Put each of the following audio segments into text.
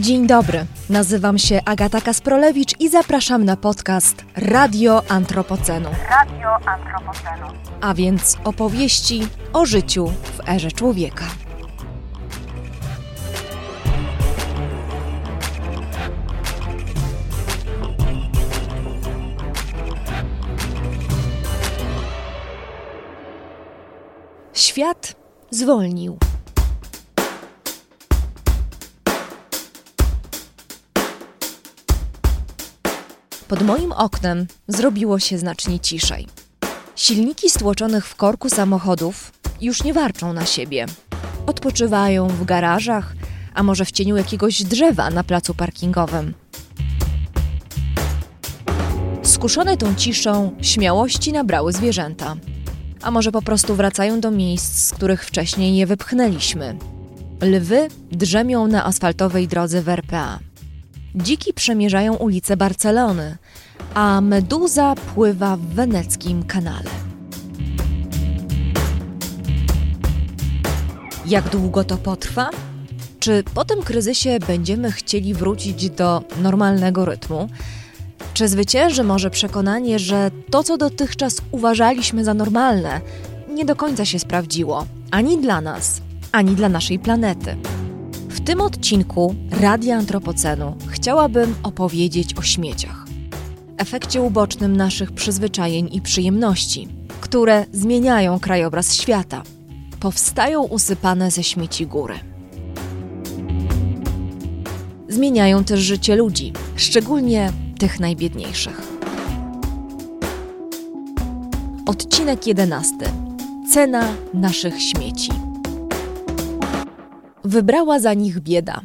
Dzień dobry, nazywam się Agata Kasprolewicz i zapraszam na podcast Radio Antropocenu. Radio Antropocenu. A więc opowieści o życiu w erze człowieka. Świat zwolnił. Pod moim oknem zrobiło się znacznie ciszej. Silniki stłoczonych w korku samochodów już nie warczą na siebie. Odpoczywają w garażach, a może w cieniu jakiegoś drzewa na placu parkingowym. Skuszone tą ciszą, śmiałości nabrały zwierzęta. A może po prostu wracają do miejsc, z których wcześniej je wypchnęliśmy. Lwy drzemią na asfaltowej drodze w RPA. Dziki przemierzają ulice Barcelony, a meduza pływa w weneckim kanale. Jak długo to potrwa? Czy po tym kryzysie będziemy chcieli wrócić do normalnego rytmu? Czy zwycięży może przekonanie, że to, co dotychczas uważaliśmy za normalne, nie do końca się sprawdziło ani dla nas, ani dla naszej planety? Tym odcinku Radia Antropocenu chciałabym opowiedzieć o śmieciach. Efekcie ubocznym naszych przyzwyczajeń i przyjemności, które zmieniają krajobraz świata. Powstają usypane ze śmieci góry. Zmieniają też życie ludzi, szczególnie tych najbiedniejszych. Odcinek 11. Cena naszych śmieci wybrała za nich bieda.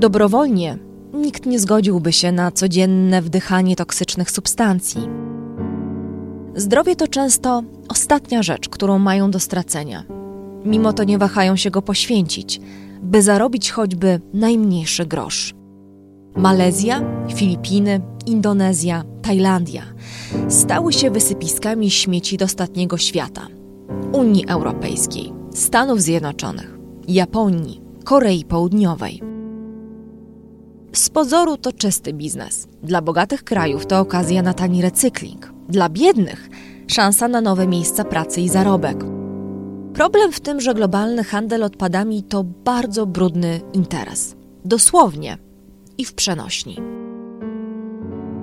Dobrowolnie nikt nie zgodziłby się na codzienne wdychanie toksycznych substancji. Zdrowie to często ostatnia rzecz, którą mają do stracenia. Mimo to nie wahają się go poświęcić, by zarobić choćby najmniejszy grosz. Malezja, Filipiny, Indonezja, Tajlandia stały się wysypiskami śmieci do ostatniego świata Unii Europejskiej. Stanów Zjednoczonych, Japonii, Korei Południowej. Z pozoru to czysty biznes. Dla bogatych krajów to okazja na tani recykling. Dla biednych szansa na nowe miejsca pracy i zarobek. Problem w tym, że globalny handel odpadami to bardzo brudny interes. Dosłownie i w przenośni.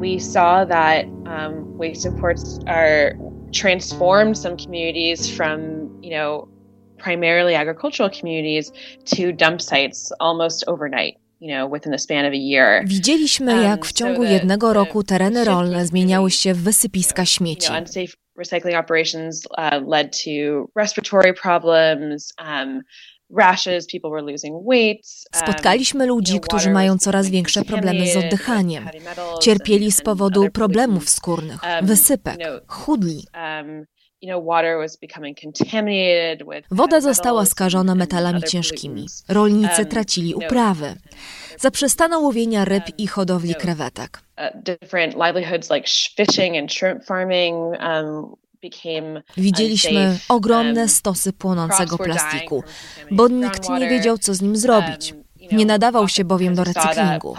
We saw that um, waste imports are transformed some communities from, you know, primarily agricultural communities to dump sites almost overnight. Widzieliśmy, um, jak w ciągu jednego roku tereny rolne zmieniały się w wysypiska śmieci. Recycling operations uh, led to respiratory problems, um. Um, Spotkaliśmy ludzi, którzy mają coraz większe problemy z oddychaniem. Cierpieli z powodu problemów skórnych, wysypek, chudli. Woda została skażona metalami ciężkimi. Rolnicy um, tracili uprawy. Zaprzestano łowienia ryb i hodowli krewetek. Widzieliśmy ogromne um, stosy płonącego plastiku, bo nikt nie wiedział, co z nim zrobić. Nie nadawał się bowiem do recyklingu.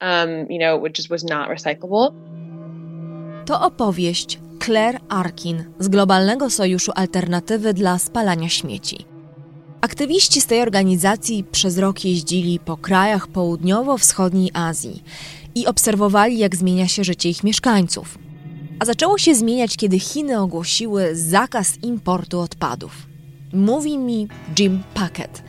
Um, you know, which was not recyclable. To opowieść Claire Arkin z Globalnego Sojuszu Alternatywy dla Spalania Śmieci. Aktywiści z tej organizacji przez rok jeździli po krajach południowo-wschodniej Azji i obserwowali, jak zmienia się życie ich mieszkańców. A zaczęło się zmieniać, kiedy Chiny ogłosiły zakaz importu odpadów. Mówi mi Jim Packett,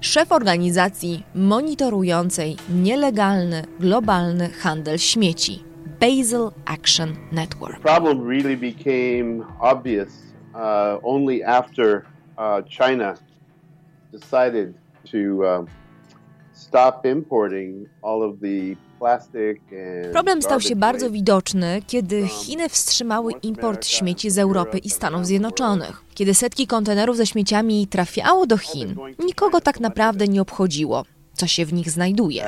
szef organizacji monitorującej nielegalny globalny handel śmieci. Basel Action Network. The problem really became obvious uh, only after uh, China decided to uh, stop importing all of the Problem stał się bardzo widoczny, kiedy Chiny wstrzymały import śmieci z Europy i Stanów Zjednoczonych. Kiedy setki kontenerów ze śmieciami trafiało do Chin, nikogo tak naprawdę nie obchodziło, co się w nich znajduje.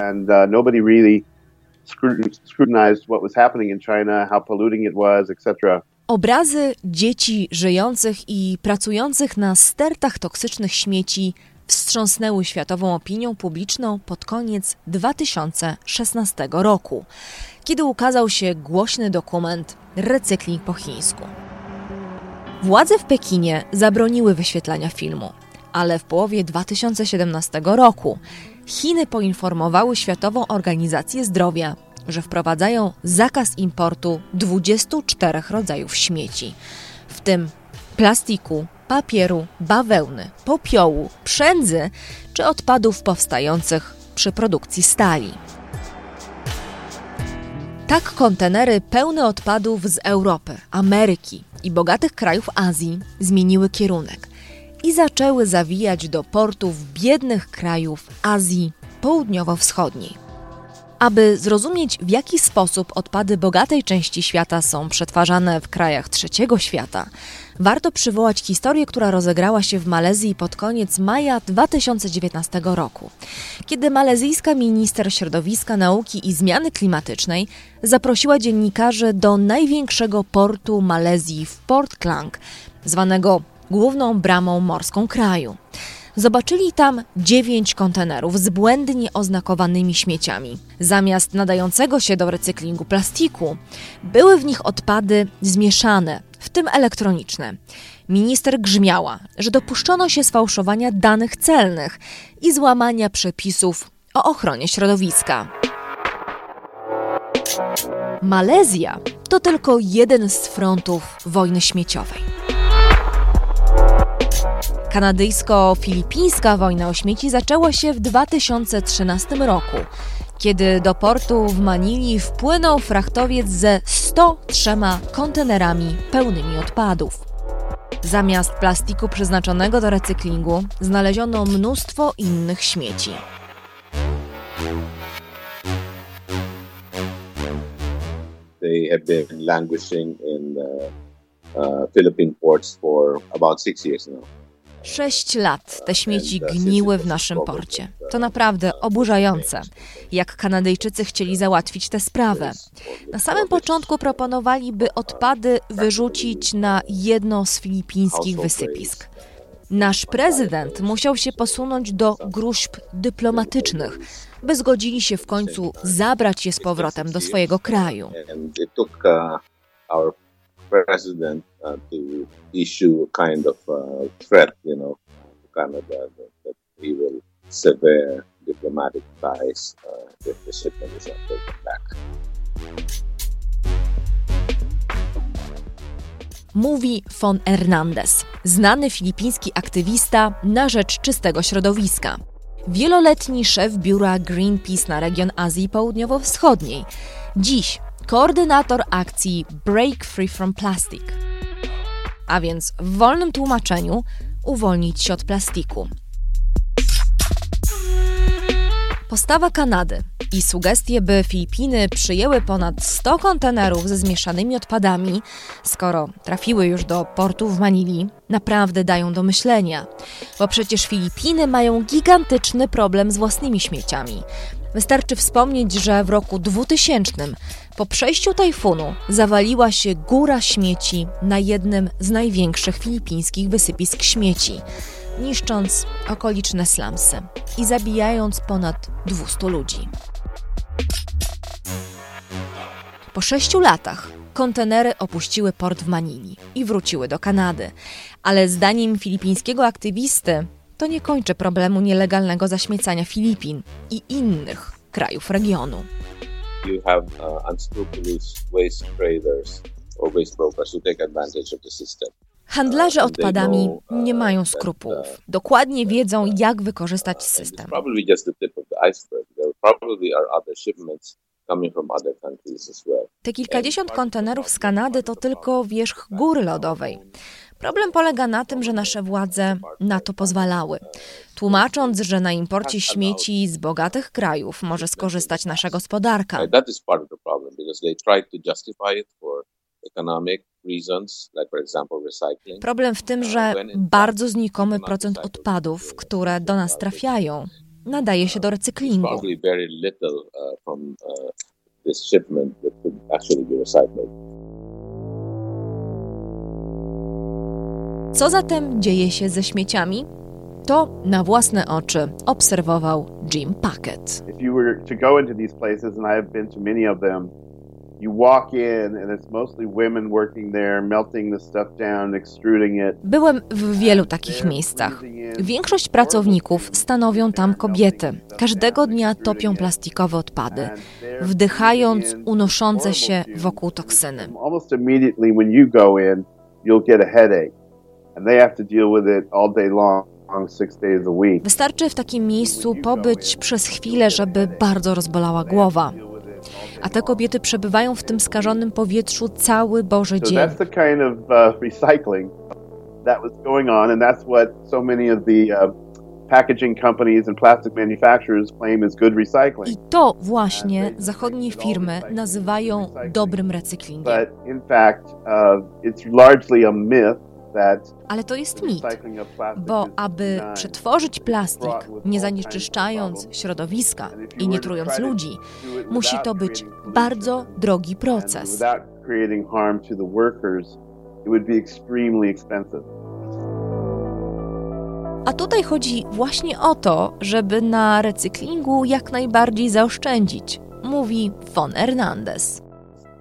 Scrutinized what was happening in China, how polluting it was, etc. Obrazy dzieci żyjących i pracujących na stertach toksycznych śmieci wstrząsnęły światową opinią publiczną pod koniec 2016 roku, kiedy ukazał się głośny dokument Recykling po chińsku. Władze w Pekinie zabroniły wyświetlania filmu, ale w połowie 2017 roku Chiny poinformowały Światową Organizację Zdrowia, że wprowadzają zakaz importu 24 rodzajów śmieci, w tym plastiku, papieru, bawełny, popiołu, przędzy czy odpadów powstających przy produkcji stali. Tak kontenery pełne odpadów z Europy, Ameryki i bogatych krajów Azji zmieniły kierunek i zaczęły zawijać do portów biednych krajów Azji Południowo-Wschodniej. Aby zrozumieć, w jaki sposób odpady bogatej części świata są przetwarzane w krajach trzeciego świata, warto przywołać historię, która rozegrała się w Malezji pod koniec maja 2019 roku, kiedy malezyjska minister środowiska, nauki i zmiany klimatycznej zaprosiła dziennikarzy do największego portu Malezji w Port Klang, zwanego główną bramą morską kraju. Zobaczyli tam dziewięć kontenerów z błędnie oznakowanymi śmieciami. Zamiast nadającego się do recyklingu plastiku, były w nich odpady zmieszane, w tym elektroniczne. Minister grzmiała, że dopuszczono się sfałszowania danych celnych i złamania przepisów o ochronie środowiska. Malezja to tylko jeden z frontów wojny śmieciowej. Kanadyjsko-filipińska wojna o śmieci zaczęła się w 2013 roku, kiedy do portu w Manili wpłynął frachtowiec ze 103 kontenerami pełnymi odpadów. Zamiast plastiku przeznaczonego do recyklingu znaleziono mnóstwo innych śmieci. They have been languishing in uh, uh, Philippine ports for about six years now. Sześć lat te śmieci gniły w naszym porcie. To naprawdę oburzające, jak Kanadyjczycy chcieli załatwić tę sprawę. Na samym początku proponowali, by odpady wyrzucić na jedno z filipińskich wysypisk. Nasz prezydent musiał się posunąć do gruźb dyplomatycznych, by zgodzili się w końcu zabrać je z powrotem do swojego kraju president uh, to issue a kind of uh, threat, you know, to Canada that, that he will sever diplomatic ties uh, if the shipment is not taken back. Mówi von Hernandez, znany filipiński aktywista na rzecz czystego środowiska. Wieloletni szef biura Greenpeace na region Azji Południowo-Wschodniej. Dziś koordynator akcji Break Free from Plastic. A więc w wolnym tłumaczeniu uwolnić się od plastiku. Postawa Kanady i sugestie, by Filipiny przyjęły ponad 100 kontenerów ze zmieszanymi odpadami, skoro trafiły już do portu w Manili, naprawdę dają do myślenia. Bo przecież Filipiny mają gigantyczny problem z własnymi śmieciami. Wystarczy wspomnieć, że w roku 2000 po przejściu tajfunu zawaliła się góra śmieci na jednym z największych filipińskich wysypisk śmieci, niszcząc okoliczne slumsy i zabijając ponad 200 ludzi. Po sześciu latach kontenery opuściły port w Manili i wróciły do Kanady, ale zdaniem filipińskiego aktywisty to nie kończy problemu nielegalnego zaśmiecania Filipin i innych krajów regionu. You have uh, unscrupulous waste traders or waste brokers who take advantage of the system. Handlarze odpadami uh, nie mają skrupułów. Uh, Dokładnie wiedzą, jak wykorzystać system. Te kilkadziesiąt kontenerów z Kanady to tylko wierzch góry lodowej. Problem polega na tym, że nasze władze na to pozwalały, tłumacząc, że na imporcie śmieci z bogatych krajów może skorzystać nasza gospodarka. Problem w tym, że bardzo znikomy procent odpadów, które do nas trafiają, nadaje się do recyklingu. Co zatem dzieje się ze śmieciami? To na własne oczy obserwował Jim Packett. If you were to go into these places, and I have been to many of them, you walk in and it's mostly women working there, melting the stuff down, extruding it. Byłem w wielu takich miejscach. Większość pracowników stanowią tam kobiety. Każdego dnia topią plastikowe odpady, wdychając unoszące się wokół toksyny. Almost immediately when you go in, you'll get a headache. And they have to deal with it all day long. Wystarczy w takim miejscu pobyć przez chwilę, żeby bardzo rozbolała głowa. A te kobiety przebywają w tym skażonym powietrzu cały Boży dzień. I to właśnie zachodnie firmy nazywają dobrym recyklingiem. But in fact, uh, it's largely a myth ale to jest mit, bo aby przetworzyć plastik, nie zanieczyszczając środowiska i nie trując ludzi, musi to być bardzo drogi proces. A tutaj chodzi właśnie o to, żeby na recyklingu jak najbardziej zaoszczędzić, mówi von Hernandez.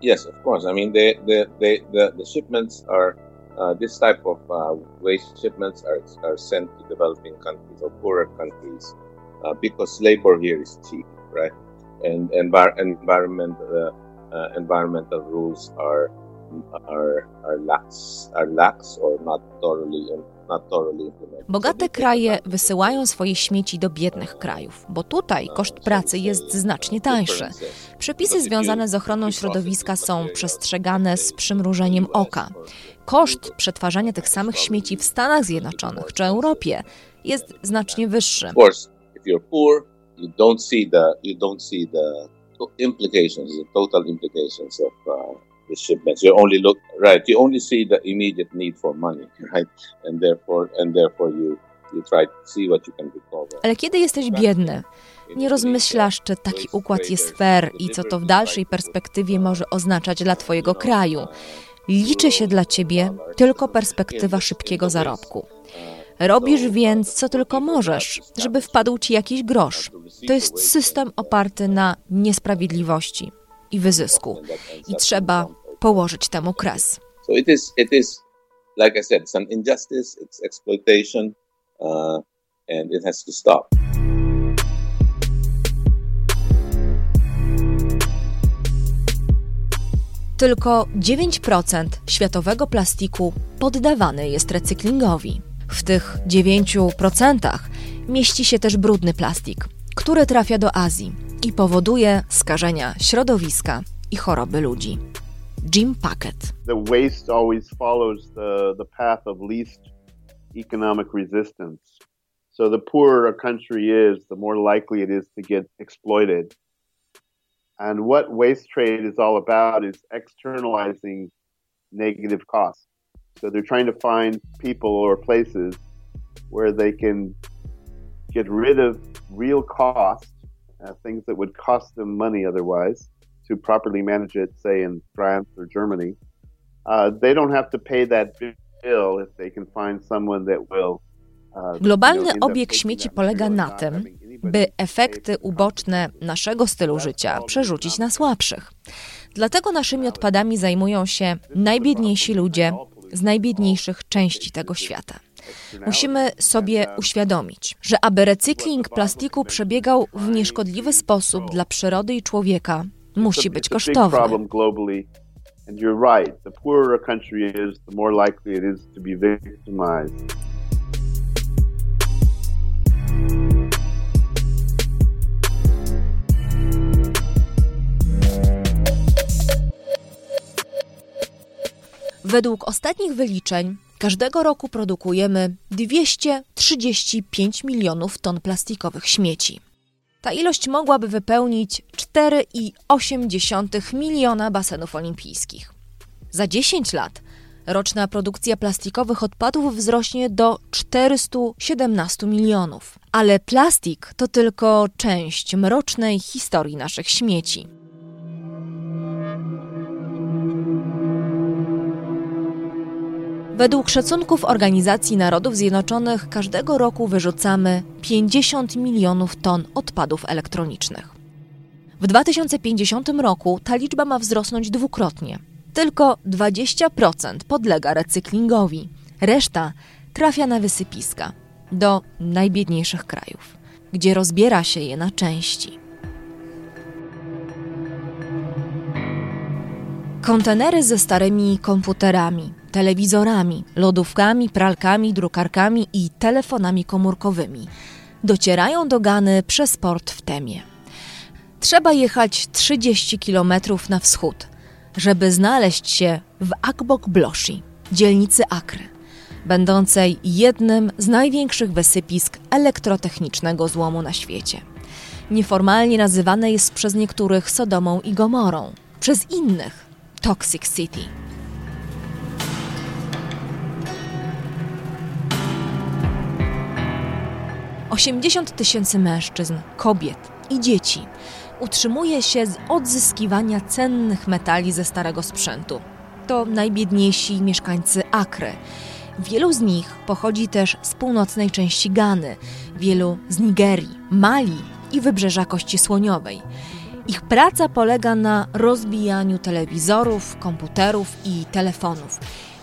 Yes, of course. I mean, the, the, the, the shipments are uh, this type of uh, waste shipments are, are sent to developing countries or poorer countries uh, because labor here is cheap, right? And envir- environment, uh, uh, environmental rules are are are lax, are lax or not thoroughly implemented. Bogate kraje wysyłają swoje śmieci do biednych krajów, bo tutaj koszt pracy jest znacznie tańszy. Przepisy związane z ochroną środowiska są przestrzegane z przymrużeniem oka koszt przetwarzania tych samych śmieci w Stanach Zjednoczonych czy Europie jest znacznie wyższy. Ale kiedy jesteś biedny, nie rozmyślasz, czy taki układ jest fair i co to w dalszej perspektywie może oznaczać dla twojego kraju. Liczy się dla ciebie tylko perspektywa szybkiego zarobku. Robisz więc co tylko możesz, żeby wpadł ci jakiś grosz. To jest system oparty na niesprawiedliwości i wyzysku. I trzeba położyć temu kres. Like I said, it's an injustice, it's exploitation, uh, and it has to stop. Tylko 9% światowego plastiku poddawany jest recyklingowi. W tych 9% mieści się też brudny plastik, który trafia do Azji i powoduje skażenia środowiska i choroby ludzi. Jim Packett. The waste always follows the, the path of least economic resistance. So the poorer a country is, the more likely it is to get exploited. And what waste trade is all about is externalizing negative costs. So they're trying to find people or places where they can get rid of real costs, uh, things that would cost them money otherwise, to properly manage it, say in France or Germany. Uh, they don't have to pay that bill if they can find someone that will. Uh, Globalny obieg śmieci polega na tym, by efekty uboczne naszego stylu życia przerzucić na słabszych. Dlatego naszymi odpadami zajmują się najbiedniejsi ludzie z najbiedniejszych części tego świata. Musimy sobie uświadomić, że aby recykling plastiku przebiegał w nieszkodliwy sposób dla przyrody i człowieka, musi być kosztowny. And you're right, the poorer a country is, the more likely it is to be victimized. Według ostatnich wyliczeń każdego roku produkujemy 235 milionów ton plastikowych śmieci. Ta ilość mogłaby wypełnić 4,8 miliona basenów olimpijskich. Za 10 lat roczna produkcja plastikowych odpadów wzrośnie do 417 milionów. Ale plastik to tylko część mrocznej historii naszych śmieci. Według szacunków Organizacji Narodów Zjednoczonych każdego roku wyrzucamy 50 milionów ton odpadów elektronicznych. W 2050 roku ta liczba ma wzrosnąć dwukrotnie. Tylko 20% podlega recyklingowi, reszta trafia na wysypiska, do najbiedniejszych krajów, gdzie rozbiera się je na części. Kontenery ze starymi komputerami, telewizorami, lodówkami, pralkami, drukarkami i telefonami komórkowymi docierają do Gany przez port w Temie. Trzeba jechać 30 km na wschód, żeby znaleźć się w Akbok Bloshi, dzielnicy Akry, będącej jednym z największych wysypisk elektrotechnicznego złomu na świecie. Nieformalnie nazywane jest przez niektórych Sodomą i Gomorą, przez innych Toxic City. 80 tysięcy mężczyzn, kobiet i dzieci utrzymuje się z odzyskiwania cennych metali ze starego sprzętu. To najbiedniejsi mieszkańcy Akry. Wielu z nich pochodzi też z północnej części Gany, wielu z Nigerii, Mali i wybrzeża Kości Słoniowej. Ich praca polega na rozbijaniu telewizorów, komputerów i telefonów,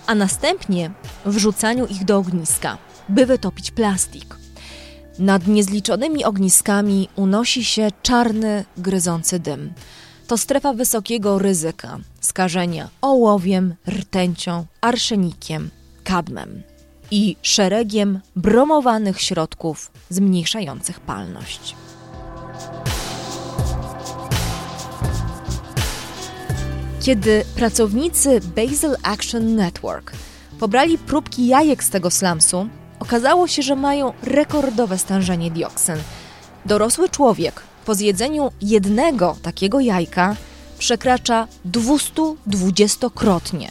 a następnie wrzucaniu ich do ogniska, by wytopić plastik. Nad niezliczonymi ogniskami unosi się czarny, gryzący dym. To strefa wysokiego ryzyka skażenia ołowiem, rtęcią, arszenikiem, kadmem i szeregiem bromowanych środków zmniejszających palność. Kiedy pracownicy Basel Action Network pobrali próbki jajek z tego slamsu, okazało się, że mają rekordowe stężenie dioksyn. Dorosły człowiek po zjedzeniu jednego takiego jajka przekracza 220-krotnie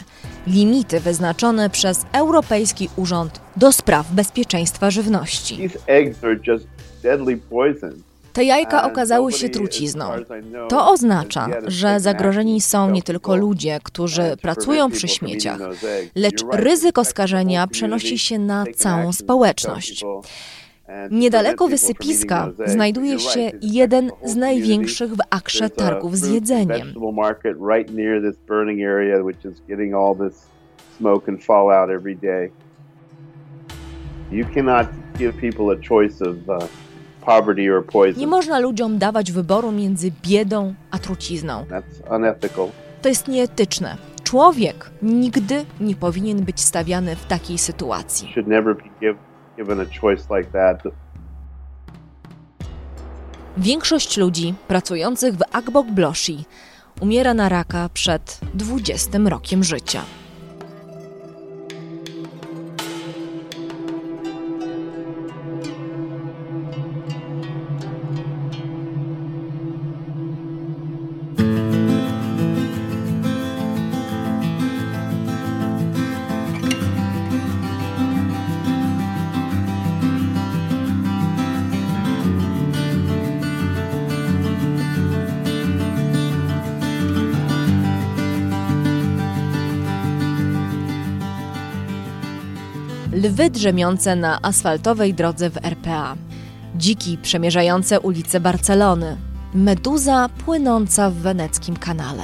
limity wyznaczone przez Europejski Urząd do Spraw Bezpieczeństwa Żywności. These eggs are just deadly. Te jajka okazały się trucizną. To oznacza, że zagrożeni są nie tylko ludzie, którzy pracują przy śmieciach, lecz ryzyko skażenia przenosi się na całą społeczność. Niedaleko wysypiska znajduje się jeden z największych w Akrze targów z jedzeniem. You cannot give people a choice of uh, nie można ludziom dawać wyboru między biedą a trucizną. To jest nieetyczne. Człowiek nigdy nie powinien być stawiany w takiej sytuacji. Większość ludzi pracujących w Akbok Bloshi umiera na raka przed 20 rokiem życia. Lwy drzemiące na asfaltowej drodze w RPA, dziki przemierzające ulice Barcelony, meduza płynąca w weneckim kanale.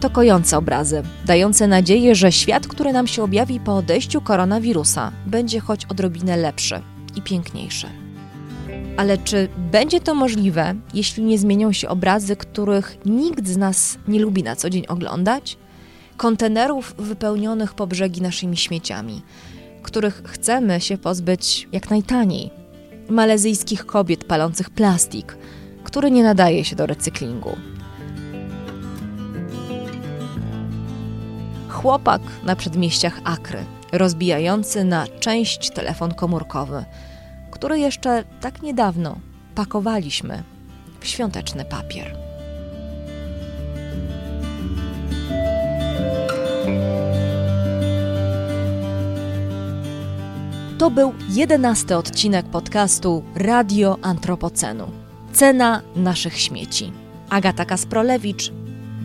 To kojące obrazy, dające nadzieję, że świat, który nam się objawi po odejściu koronawirusa, będzie choć odrobinę lepszy i piękniejszy. Ale czy będzie to możliwe, jeśli nie zmienią się obrazy, których nikt z nas nie lubi na co dzień oglądać? Kontenerów wypełnionych po brzegi naszymi śmieciami, których chcemy się pozbyć jak najtaniej. Malezyjskich kobiet palących plastik, który nie nadaje się do recyklingu. Chłopak na przedmieściach Akry, rozbijający na część telefon komórkowy, który jeszcze tak niedawno pakowaliśmy w świąteczny papier. To był jedenasty odcinek podcastu Radio Antropocenu. Cena naszych śmieci. Agata Kasprolewicz.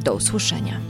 Do usłyszenia.